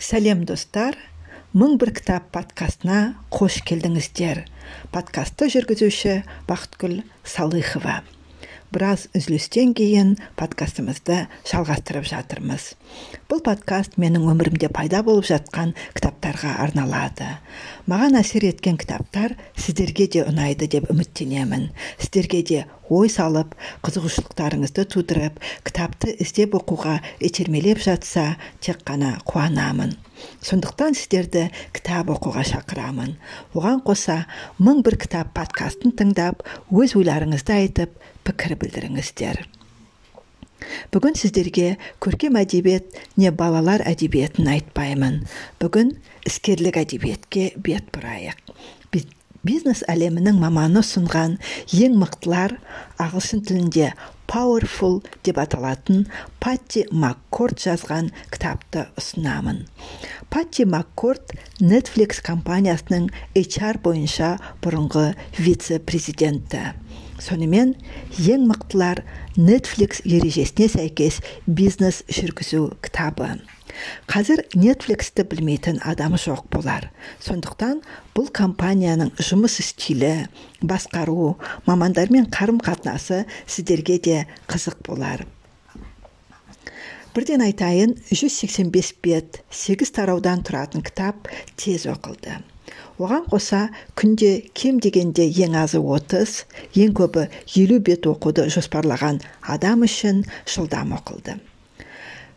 сәлем достар. Мың бір кітап подкастына қош келдіңіздер. Подкастты жүргізуші бақытгүл салыхова біраз үзілістен кейін подкастымызды жалғастырып жатырмыз. Бұл подкаст менің өмірімде пайда болып жатқан кітаптарға арналады. Маған әсер еткен кітаптар сіздерге де ұнайды деп үміттенемін. Сіздерге де ой салып қызығушылықтарыңызды тудырып кітапты іздеп оқуға итермелеп жатса тек қана қуанамын. Сондықтан сіздерді кітап оқуға шақырамын. Оған қоса мың бір кітап подкастын тыңдап өз ойларыңызды айтып пікір білдіріңіздер бүгін сіздерге көркем әдебиет не балалар әдебиетін айтпаймын. Бүгін іскерлік әдебиетке бет бұрайық. Бизнес әлемінің маманы ұсынған ең мықтылар ағылшын тілінде powerful деп аталатын патти маккорд жазған кітапты ұсынамын. Патти маккорд netflix компаниясының HR бойынша бұрынғы вице президенті сонымен ең мықтылар netflix ережесіне сәйкес бизнес жүргізу кітабы. Қазір нетфликсті білмейтін адам жоқ болар. Сондықтан бұл компанияның жұмыс стилі басқару мамандармен қарым қатынасы сіздерге де қызық болар. Бірден айтайын 185 бет 8 тараудан тұратын кітап тез оқылды. Оған қоса күнде кем дегенде ең азы 30 ең көбі елу бет оқуды жоспарлаған адам үшін жылдам оқылды.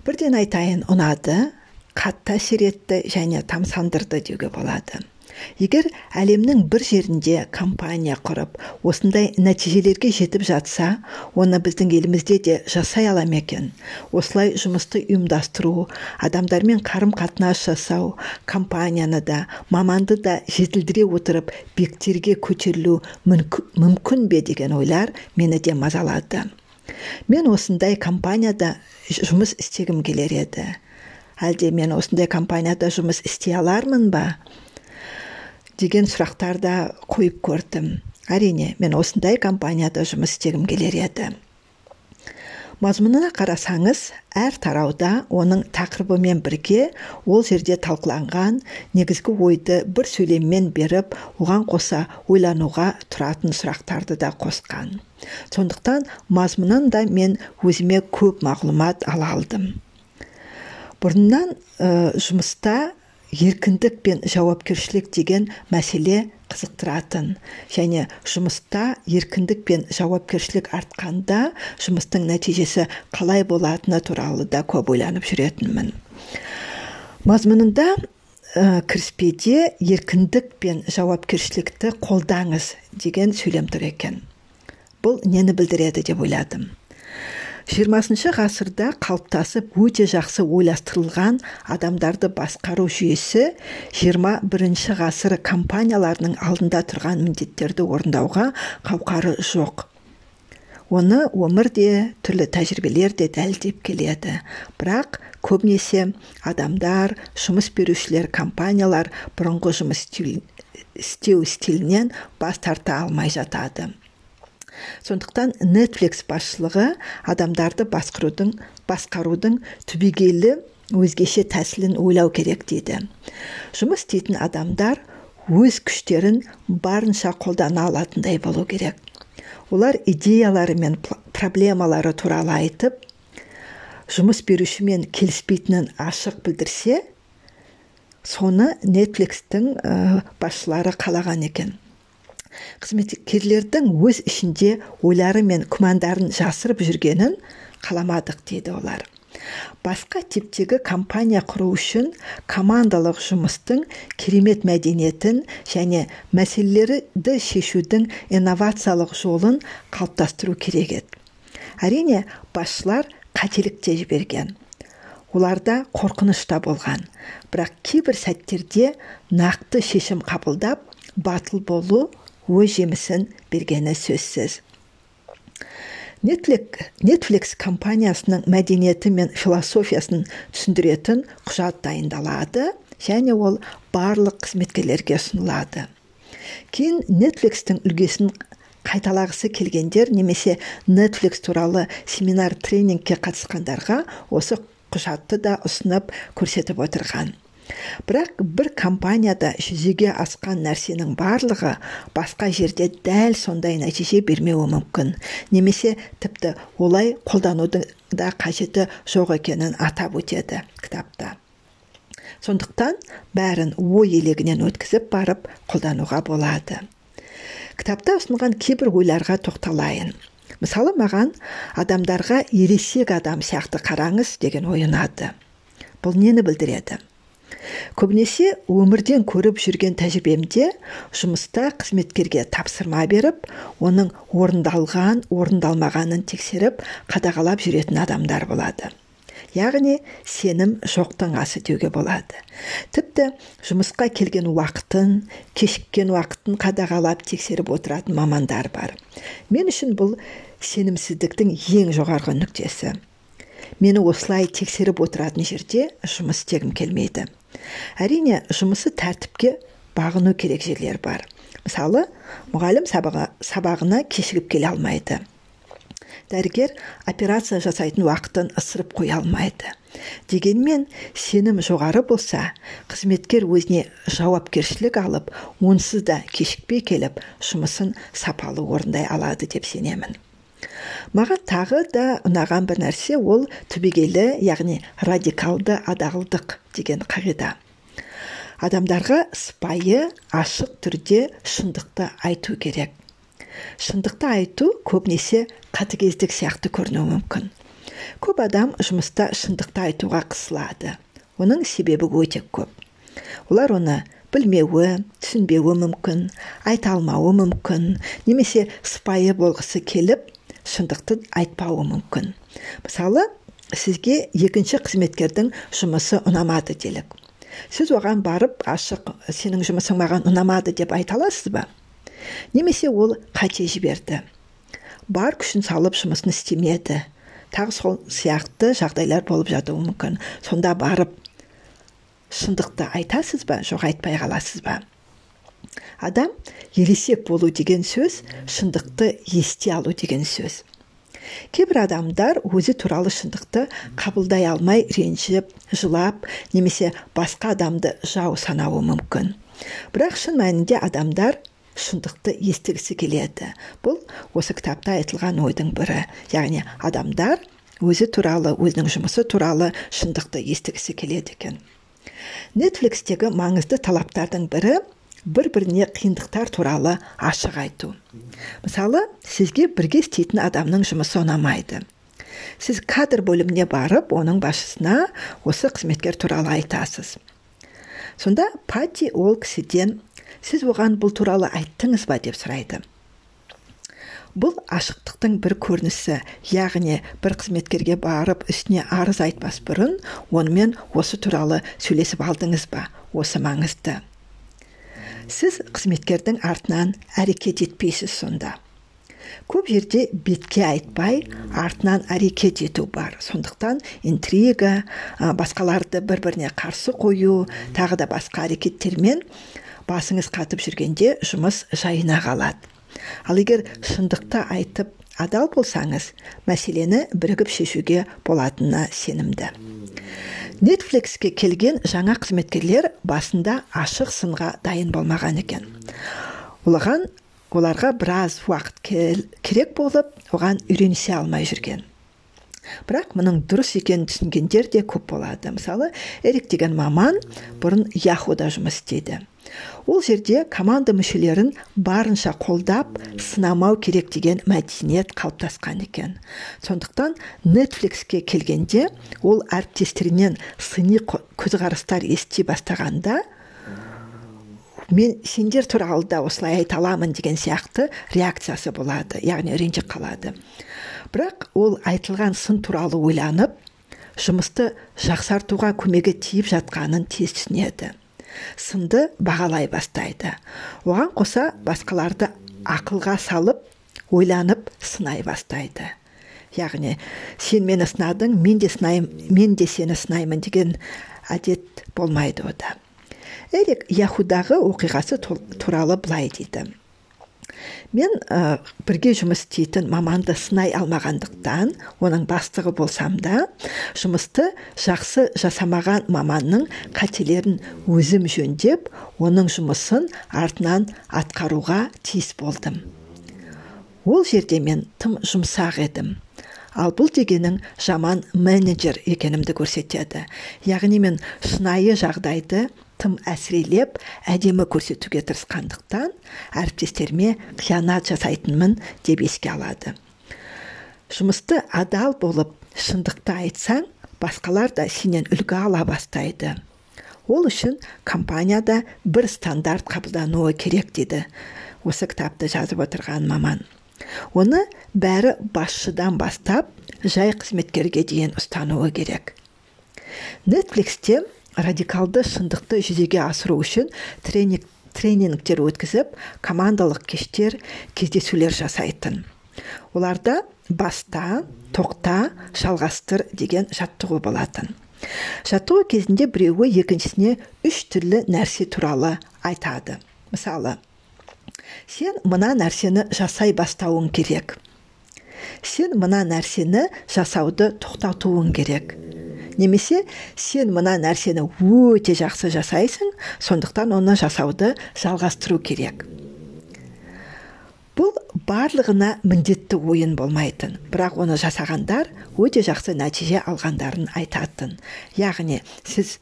Бірден айтайын ұнады қатты әсер етті және тамсандырды деуге болады. Егер әлемнің бір жерінде компания құрып осындай нәтижелерге жетіп жатса оны біздің елімізде де жасай ала ма екен? Осылай жұмысты ұйымдастыру адамдармен қарым қатынас жасау компанияны да маманды да жетілдіре отырып биіктерге көтерілу мүмкін бе деген ойлар мені де мазалады. Мен осындай компанияда жұмыс істегім келер еді. Әлде мен осындай компанияда жұмыс істей алармын ба? Деген сұрақтар да қойып көрдім. Әрине мен осындай компанияда жұмыс істегім келер еді. Мазмұнына қарасаңыз әр тарауда оның тақырыбымен бірге ол жерде талқыланған негізгі ойды бір сөйлеммен беріп оған қоса ойлануға тұратын сұрақтарды да қосқан. Сондықтан мазмұнын да мен өзіме көп мағлұмат ала алдым. Бұрыннан ә, жұмыста еркіндік пен жауапкершілік деген мәселе қызықтыратын. Және жұмыста еркіндік пен жауапкершілік артқанда жұмыстың нәтижесі қалай болатыны туралы да көп ойланып жүретінмін. Мазмұнында ә, кіріспеде еркіндік пен жауапкершілікті қолдаңыз деген сөйлем тұр екен. Бұл нені білдіреді деп ойладым. Жиырмасыншы ғасырда қалыптасып өте жақсы ойластырылған адамдарды басқару жүйесі жиырма бірінші ғасыр компанияларының алдында тұрған міндеттерді орындауға қауқары жоқ. Оны өмір де түрлі тәжірибелер де дәлелдеп келеді. Бірақ көбінесе адамдар жұмыс берушілер компаниялар бұрынғы жұмыс істеу стилінен бас тарта алмай жатады. Сондықтан netflix басшылығы адамдарды басқарудың басқарудың түбегейлі өзгеше тәсілін ойлау керек дейді. Жұмыс істейтін адамдар өз күштерін барынша қолдана алатындай болу керек. Олар идеялары мен проблемалары туралы айтып жұмыс берушімен келіспейтінін ашық білдірсе соны нетфликстің басшылары қалаған екен. Қызметкерлердің өз ішінде ойлары мен күмәндарын жасырып жүргенін қаламадық дейді олар. Басқа типтегі компания құру үшін командалық жұмыстың керемет мәдениетін және мәселелерді шешудің инновациялық жолын қалыптастыру керек еді. Әрине басшылар қателік те жіберген. Оларда қорқыныш та болған. Бірақ кейбір сәттерде нақты шешім қабылдап батыл болу өз жемісін бергені сөзсіз Netflix, компаниясының мәдениеті мен философиясын түсіндіретін құжат дайындалады және ол барлық қызметкерлерге ұсынылады кейін Netflixтің үлгісін қайталағысы келгендер немесе Netflix туралы семинар тренингке қатысқандарға осы құжатты да ұсынып көрсетіп отырған бірақ бір компанияда жүзеге асқан нәрсенің барлығы басқа жерде дәл сондай нәтиже бермеуі мүмкін. Немесе тіпті олай қолданудың да қажеті жоқ екенін атап өтеді кітапта. Сондықтан бәрін ой елегінен өткізіп барып қолдануға болады. Кітапта ұсынған кейбір ойларға тоқталайын. Мысалы маған адамдарға ересек адам сияқты қараңыз деген ой ұнады бұл нені білдіреді? Көбінесе өмірден көріп жүрген тәжірибемде жұмыста қызметкерге тапсырма беріп оның орындалған орындалмағанын тексеріп қадағалап жүретін адамдар болады. Яғни сенім жоқтың асы деуге болады. Тіпті жұмысқа келген уақытын кешіккен уақытын қадағалап тексеріп отыратын мамандар бар. Мен үшін бұл сенімсіздіктің ең жоғарғы нүктесі. Мені осылай тексеріп отыратын жерде жұмыс істегім келмейді. Әрине жұмысы тәртіпке бағыну керек жерлер бар. Мысалы мұғалім сабағына кешігіп келе алмайды. Дәрігер операция жасайтын уақытын ысырып қоя алмайды. Дегенмен сенім жоғары болса қызметкер өзіне жауапкершілік алып онсыз да кешікпей келіп жұмысын сапалы орындай алады деп сенемін. Маған тағы да ұнаған бір нәрсе ол түбегейлі яғни радикалды адалдық деген қағида. Адамдарға сыпайы ашық түрде шындықты айту керек. Шындықты айту көбінесе қатыгездік сияқты көрінуі мүмкін. Көп адам жұмыста шындықты айтуға қысылады. Оның себебі өте көп. Олар оны білмеуі түсінбеуі мүмкін айта алмауы мүмкін. Немесе сыпайы болғысы келіп шындықты айтпауы мүмкін. Мысалы сізге екінші қызметкердің жұмысы ұнамады делік. Сіз оған барып ашық сенің жұмысың маған ұнамады деп айта аласыз ба? Немесе ол қате жіберді. Бар күшін салып жұмысын істемеді. Тағы сол сияқты жағдайлар болып жатуы мүмкін. Сонда барып шындықты айтасыз ба? Жоқ айтпай қаласыз ба? Адам ересек болу деген сөз шындықты ести алу деген сөз. Кейбір адамдар өзі туралы шындықты қабылдай алмай ренжіп жылап немесе басқа адамды жау санауы мүмкін. Бірақ шын мәнінде адамдар шындықты естігісі келеді. Бұл осы кітапта айтылған ойдың бірі. Яғни адамдар өзі туралы өзінің жұмысы туралы шындықты естігісі келеді екен. Нетфликстегі маңызды талаптардың бірі бір біріне қиындықтар туралы ашық айту. Мысалы сізге бірге істейтін адамның жұмысы ұнамайды. Сіз кадр бөліміне барып оның басшысына осы қызметкер туралы айтасыз. Сонда пати ол кісіден сіз оған бұл туралы айттыңыз ба? деп сұрайды. Бұл ашықтықтың бір көрінісі яғни бір қызметкерге барып үстіне арыз айтпас бұрын онымен осы туралы сөйлесіп алдыңыз ба? Осы маңызды. Сіз қызметкердің артынан әрекет етпейсіз сонда. Көп жерде бетке айтпай артынан әрекет ету бар. Сондықтан интрига басқаларды бір біріне қарсы қою тағы да басқа әрекеттермен басыңыз қатып жүргенде жұмыс жайына қалады. Ал егер шындықты айтып адал болсаңыз мәселені бірігіп шешуге болатынына сенімді. Нетфликске келген жаңа қызметкерлер басында ашық сынға дайын болмаған екен. Олаған оларға біраз уақыт керек болып оған үйренісе алмай жүрген. Бірақ мұның дұрыс екенін түсінгендер де көп болады. Мысалы эрик деген маман бұрын яхуда жұмыс істейді. Ол жерде команда мүшелерін барынша қолдап сынамау керек деген мәдениет қалыптасқан екен. Сондықтан нетфликске келгенде ол әріптестерінен сыни көзқарастар ести бастағанда мен сендер туралы да осылай айта аламын деген сияқты реакциясы болады яғни ренжіп қалады. Бірақ ол айтылған сын туралы ойланып жұмысты жақсартуға көмегі тиіп жатқанын тез түсінеді. Сынды бағалай бастайды. Оған қоса басқаларды ақылға салып ойланып сынай бастайды. Яғни сен мені сынадың мен де сынаймын мен де сені сынаймын деген әдет болмайды ода эрик яхудағы оқиғасы туралы былай дейді. Мен ә, бірге жұмыс істейтін маманды сынай алмағандықтан оның бастығы болсам да жұмысты жақсы жасамаған маманның қателерін өзім жөндеп оның жұмысын артынан атқаруға тиіс болдым. Ол жерде мен тым жұмсақ едім. Ал бұл дегенің жаман менеджер екенімді көрсетеді. Яғни мен шынайы жағдайды тым әсірелеп әдемі көрсетуге тырысқандықтан әріптестеріме қиянат жасайтынмын деп еске алады. Жұмысты адал болып шындықты айтсаң басқалар да сенен үлгі ала бастайды. Ол үшін компанияда бір стандарт қабылдануы керек дейді осы кітапты жазып отырған маман. Оны бәрі басшыдан бастап жай қызметкерге дейін ұстануы керек. Нетфликсте радикалды шындықты жүзеге асыру үшін тренинг, тренингтер өткізіп командалық кештер кездесулер жасайтын. Оларда баста тоқта жалғастыр деген жаттығу болатын. Жаттығу кезінде біреуі екіншісіне үш түрлі нәрсе туралы айтады. Мысалы сен мына нәрсені жасай бастауың керек. Сен мына нәрсені жасауды тоқтатуың керек. Немесе сен мына нәрсені өте жақсы жасайсың сондықтан оны жасауды жалғастыру керек. Бұл барлығына міндетті ойын болмайтын бірақ оны жасағандар өте жақсы нәтиже алғандарын айтатын. Яғни сіз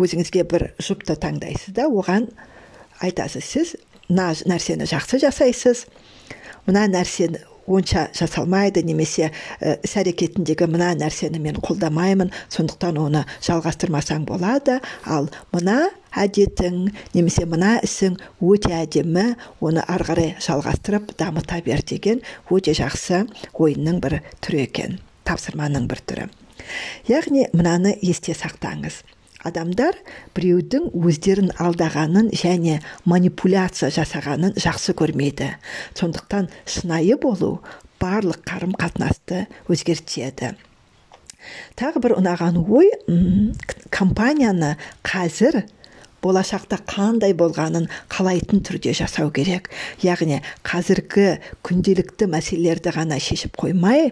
өзіңізге бір жұпты таңдайсыз да оған айтасыз сіз мына нәрсені жақсы жасайсыз мына нәрсені онша жасалмайды немесе іс әрекетіндегі мына нәрсені мен қолдамаймын сондықтан оны жалғастырмасаң болады. Ал мына әдетің немесе мына ісің өте әдемі оны ары қарай жалғастырып дамыта бер деген өте жақсы ойынның бір түрі екен тапсырманың бір түрі. Яғни мынаны есте сақтаңыз. Адамдар біреудің өздерін алдағанын және манипуляция жасағанын жақсы көрмейді. Сондықтан шынайы болу барлық қарым қатынасты өзгертеді. Тағы бір ұнаған ой компанияны қазір болашақта қандай болғанын қалайтын түрде жасау керек. Яғни қазіргі күнделікті мәселелерді ғана шешіп қоймай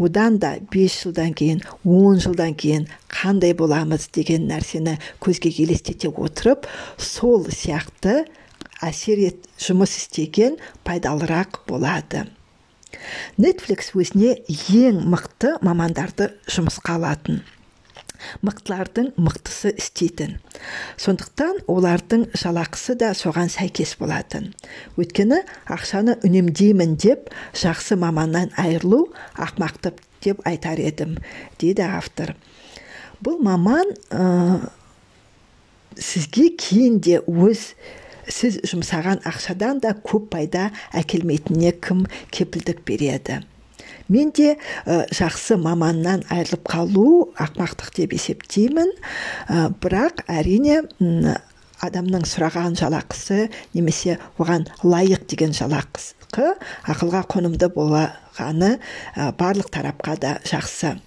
одан да 5 жылдан кейін 10 жылдан кейін қандай боламыз деген нәрсені көзге елестете отырып сол сияқты әсер ет, жұмыс істеген пайдалырақ болады. Netflix өзіне ең мықты мамандарды жұмысқа алатын. Мықтылардың мықтысы істейтін. Сондықтан олардың жалақысы да соған сәйкес болатын. Өйткені ақшаны үнемдеймін деп жақсы маманнан айырылу ақмақтық деп айтар едім дейді автор. Бұл маман ә, сізге кейін де өз сіз жұмсаған ақшадан да көп пайда әкелмейтініне кім кепілдік береді? Мен де жақсы маманнан айырылып қалу ақмақтық деп есептеймін. Ә, бірақ әрине адамның сұраған жалақысы немесе оған лайық деген жалақысы ақылға қонымды болғаны ә, барлық тарапқа да жақсы.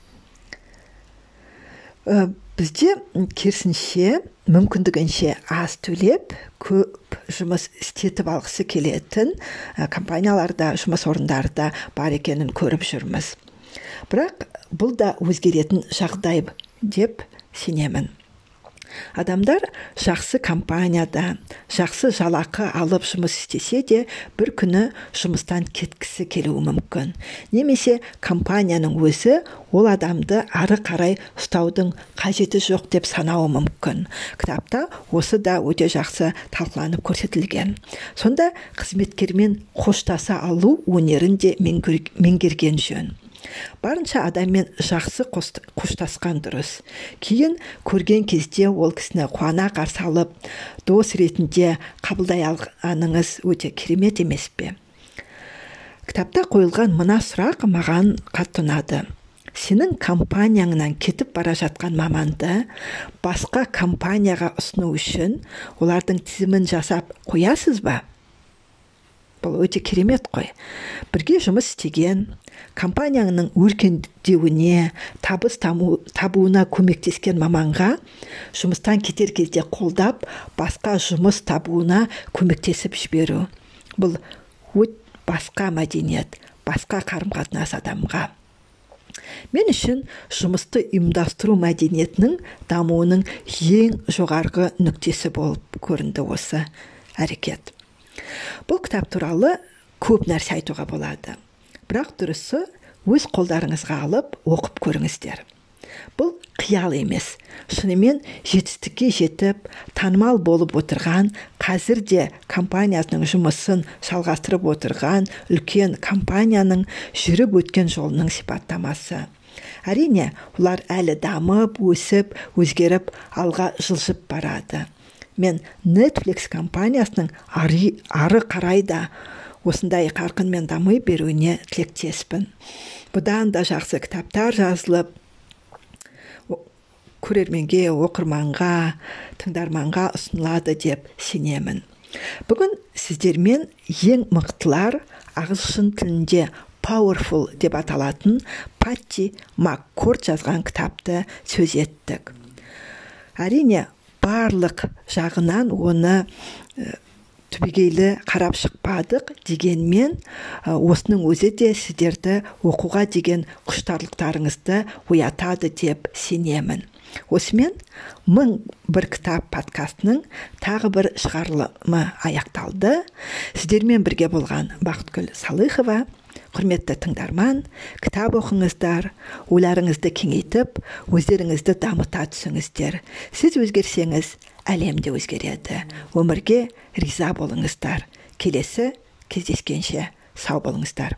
Бізде керісінше мүмкіндігінше аз төлеп көп жұмыс істетіп алғысы келетін компанияларда жұмыс орындарда бар екенін көріп жүрміз. Бірақ бұл да өзгеретін жағдай деп сенемін. Адамдар жақсы компанияда жақсы жалақы алып жұмыс істесе де бір күні жұмыстан кеткісі келуі мүмкін. Немесе компанияның өзі ол адамды ары қарай ұстаудың қажеті жоқ деп санауы мүмкін. Кітапта осы да өте жақсы талқыланып көрсетілген. Сонда қызметкермен қоштаса алу өнерін де меңгерген жөн. Барынша адаммен жақсы қоштасқан дұрыс. Кейін көрген кезде ол кісіні қуана қарсы алып дос ретінде қабылдай алғаныңыз өте керемет емес пе? Кітапта қойылған мына сұрақ маған қатты ұнады. Сенің компанияңнан кетіп бара жатқан маманды басқа компанияға ұсыну үшін олардың тізімін жасап қоясыз ба? Бұл өте керемет қой. Бірге жұмыс істеген компанияның өркендеуіне табыс табуына көмектескен маманға жұмыстан кетер кезде қолдап басқа жұмыс табуына көмектесіп жіберу. Бұл басқа мәдениет басқа қарым қатынас адамға. Мен үшін жұмысты ұйымдастыру мәдениетінің дамуының ең жоғарғы нүктесі болып көрінді осы әрекет. Бұл кітап туралы көп нәрсе айтуға болады. Бірақ дұрысы өз қолдарыңызға алып оқып көріңіздер. Бұл қиял емес. Шынымен жетістікке жетіп танымал болып отырған қазір де компаниясының жұмысын жалғастырып отырған үлкен компанияның жүріп өткен жолының сипаттамасы. Әрине олар әлі дамып өсіп өзгеріп алға жылжып барады. Мен netflix компаниясының ары, ары қарай да осындай қарқынмен дами беруіне тілектеспін. Бұдан да жақсы кітаптар жазылып көрерменге оқырманға тыңдарманға ұсынылады деп сенемін. Бүгін сіздермен ең мықтылар ағылшын тілінде powerful деп аталатын патти маккорд жазған кітапты сөз еттік. Әрине барлық жағынан оны түбегейлі қарап шықпадық дегенмен осының өзі де сіздерді оқуға деген құштарлықтарыңызды оятады деп сенемін. Осымен мың бір кітап подкастының тағы бір шығарылымы аяқталды. Сіздермен бірге болған бақытгүл салыхова құрметті тыңдарман кітап оқыңыздар ойларыңызды кеңейтіп өздеріңізді дамыта түсіңіздер. Сіз өзгерсеңіз әлем де өзгереді. Өмірге риза болыңыздар. Келесі кездескенше сау болыңыздар.